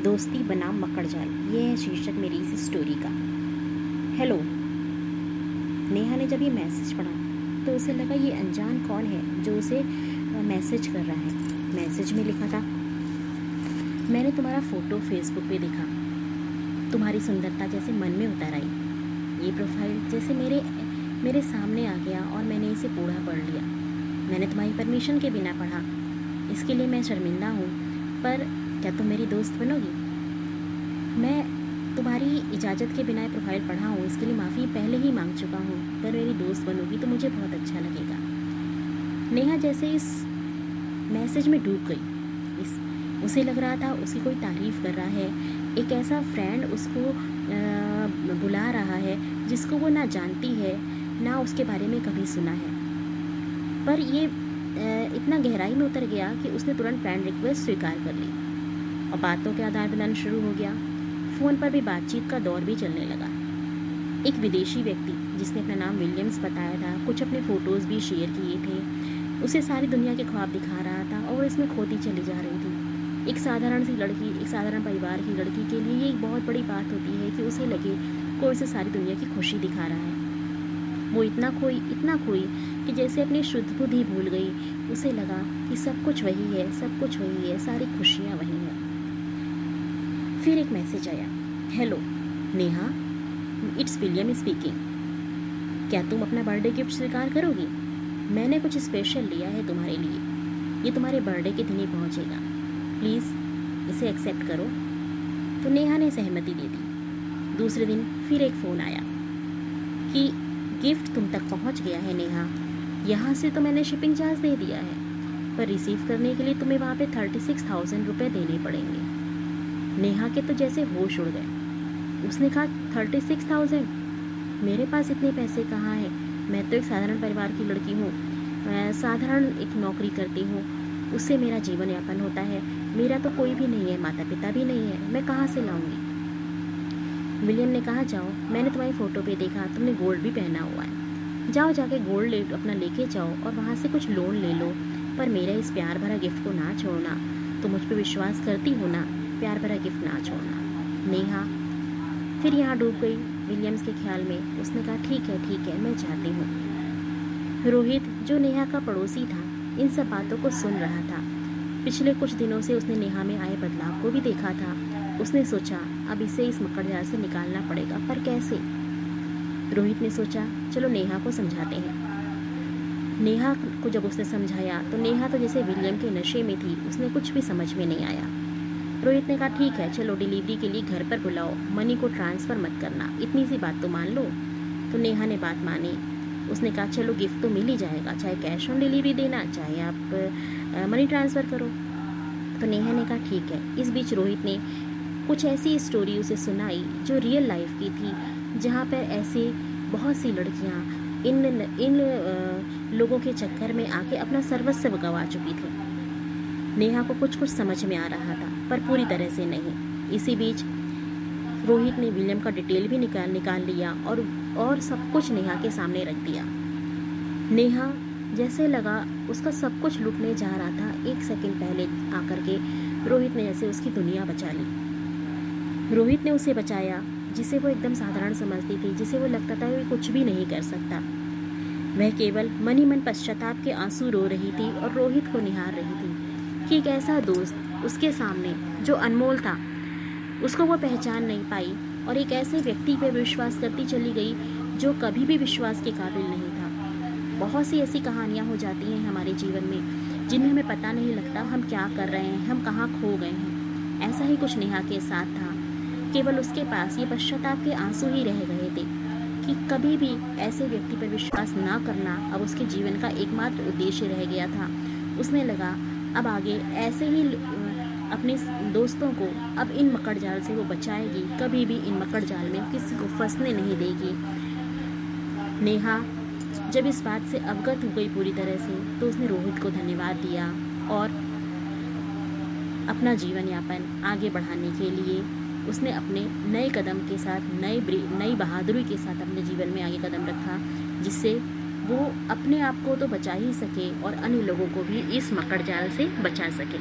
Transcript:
दोस्ती बनाम मकड़ जाल ये है शीर्षक मेरी इस स्टोरी का। हेलो नेहा ने जब ये मैसेज पढ़ा तो उसे लगा ये अनजान कौन है जो उसे मैसेज कर रहा है। मैसेज में लिखा था, मैंने तुम्हारा फ़ोटो फेसबुक पे देखा। तुम्हारी सुंदरता जैसे मन में उतर आई। ये प्रोफ़ाइल जैसे मेरे मेरे सामने आ गया और मैंने इसे पूरा पढ़ लिया। मैंने तुम्हारी परमिशन के बिना पढ़ा। इसके लिए मैं शर्मिंदा हूँ, पर क्या तुम मेरी दोस्त बनोगी? मैं तुम्हारी इजाज़त के बिना प्रोफ़ाइल पढ़ा हूँ, इसके लिए माफ़ी पहले ही मांग चुका हूँ, पर मेरी दोस्त बनोगी तो मुझे बहुत अच्छा लगेगा। नेहा जैसे इस मैसेज में डूब गई। इस, उसे लग रहा था उसकी कोई तारीफ़ कर रहा है। एक ऐसा फ्रेंड उसको बुला रहा है, जिसको वो ना जानती है, ना उसके बारे में कभी सुना है। पर ये इतना गहराई में उतर गया कि उसने तुरंत फ्रेंड रिक्वेस्ट स्वीकार कर ली। और बातों के आदान प्रदान शुरू हो गया। फ़ोन पर भी बातचीत का दौर भी चलने लगा। एक विदेशी व्यक्ति, जिसने अपना नाम विलियम्स बताया था, कुछ अपने फ़ोटोज़ भी शेयर किए थे। उसे सारी दुनिया के ख्वाब दिखा रहा था और इसमें खोती चली जा रही थी। एक साधारण सी लड़की, एक साधारण परिवार की लड़की के लिए ये एक बहुत बड़ी बात होती है कि उसे लगे कोई उसे सारी दुनिया की खुशी दिखा रहा है। वो इतना खोई इतना खोई कि जैसे अपनी शुद्ध बुद्धि भूल गई। उसे लगा कि सब कुछ वही है, सब कुछ वही है, सारी खुशियाँ वही हैं। फिर एक मैसेज आया। Hello, Neha, it's William speaking. क्या तुम अपना बर्थडे गिफ्ट स्वीकार करोगी? मैंने कुछ स्पेशल लिया है तुम्हारे लिए। ये तुम्हारे बर्थडे के दिन ही पहुँचेगा। प्लीज़, इसे एक्सेप्ट करो। तो नेहा ने सहमति दे दी। दूसरे दिन फिर एक फ़ोन आया कि, गिफ्ट तुम तक पहुँच गया है नेहा। यहाँ से तो मैंने शिपिंग चार्ज दे दिया है, पर रिसीव करने के लिए तुम्हें वहाँ पे थर्टी सिक्स थाउज़ेंड रुपये देने पड़ेंगे। नेहा के तो जैसे होश उड़ गए। उसने कहा, थर्टी सिक्स थाउज़ेंड। मेरे पास इतने पैसे कहाँ हैं? मैं तो एक साधारण परिवार की लड़की हूँ। मैं साधारण एक नौकरी करती हूँ। उससे मेरा जीवन यापन होता है। मेरा तो कोई भी नहीं है माता पिता भी नहीं है। मैं कहाँ से लाऊँगी? विलियम ने कहा, जाओ, मैंने तुम्हारी फ़ोटो पे देखा। तुमने गोल्ड भी पहना हुआ है। जाओ जाके गोल्ड ले, अपना लेके जाओ और वहाँ से कुछ लोन ले लो। पर मेरा इस प्यार भरा गिफ्ट को ना छोड़ना। तो मुझ पर विश्वास करती हो ना? प्यार भरा गिफ्ट ना छोड़ना। नेहा फिर यहाँ डूब गई। विलियम्स के ख्याल में उसने कहा, ठीक है ठीक है, मैं चाहती हूँ। रोहित, जो नेहा का पड़ोसी था, इन सब बातों को सुन रहा था। पिछले कुछ दिनों से उसने नेहा में आए बदलाव को भी देखा था। उसने सोचा, अब इसे इस मकड़जाल से निकालना पड़ेगा, पर कैसे? रोहित ने सोचा, चलो नेहा को समझाते हैं। नेहा को जब उसने समझाया तो नेहा तो जैसे विलियम के नशे में थी, उसने कुछ भी समझ में नहीं आया। रोहित ने कहा, ठीक है, चलो डिलीवरी के लिए घर पर बुलाओ। मनी को ट्रांसफ़र मत करना। इतनी सी बात तो मान लो। तो नेहा ने बात मानी। उसने कहा, चलो गिफ्ट तो मिल ही जाएगा, चाहे कैश ऑन डिलीवरी देना, चाहे आप मनी ट्रांसफ़र करो। तो नेहा ने कहा, ठीक है। इस बीच रोहित ने कुछ ऐसी स्टोरी उसे सुनाई जो रियल लाइफ की थी, जहाँ पर ऐसे बहुत सी लड़कियाँ इन इन लोगों के चक्कर में आके अपना सर्वस्व गवा चुकी थी। नेहा को कुछ कुछ समझ में आ रहा था, पर पूरी तरह से नहीं। इसी बीच रोहित ने विलियम का डिटेल भी निकाल निकाल लिया और और सब कुछ नेहा के सामने रख दिया। नेहा जैसे लगा, उसका सब कुछ लुटने जा रहा था। एक सेकंड पहले आकर के रोहित ने जैसे उसकी दुनिया बचा ली। रोहित ने उसे बचाया, जिसे वो एकदम साधारण समझती थी, जिसे वो लगता था वो कुछ भी नहीं कर सकता। वह केवल मनी मन पश्चाताप के आँसू रो रही थी और रोहित को निहार रही थी। कि एक ऐसा दोस्त उसके सामने, जो अनमोल था, उसको वो पहचान नहीं पाई और एक ऐसे व्यक्ति पर विश्वास करती चली गई, जो कभी भी विश्वास के काबिल नहीं था। बहुत सी ऐसी कहानियाँ हो जाती हैं हमारे जीवन में जिन्हें हमें पता नहीं लगता हम क्या कर रहे हैं, हम कहाँ खो गए हैं। ऐसा ही कुछ नेहा के साथ था। केवल उसके पास ये पश्चाताप के आँसू ही रह गए थे कि कभी भी ऐसे व्यक्ति पर विश्वास ना करना अब उसके जीवन का एकमात्र उद्देश्य रह गया था। उसने लगा अब आगे, ऐसे ही अपने दोस्तों को, अब इन मकड़ जाल से वो बचाएगी, कभी भी इन मकड़ जाल में किसी को फंसने नहीं देगी। नेहा, जब इस बात से अवगत हो गई पूरी तरह से तो उसने रोहित को धन्यवाद दिया और अपना जीवन यापन आगे बढ़ाने के लिए उसने अपने नए कदम के साथ, नए नई बहादुरी के साथ अपने जीवन में आगे कदम रखा, जिससे वो अपने आप को तो बचा ही सके और अन्य लोगों को भी इस मकड़ जाल से बचा सके।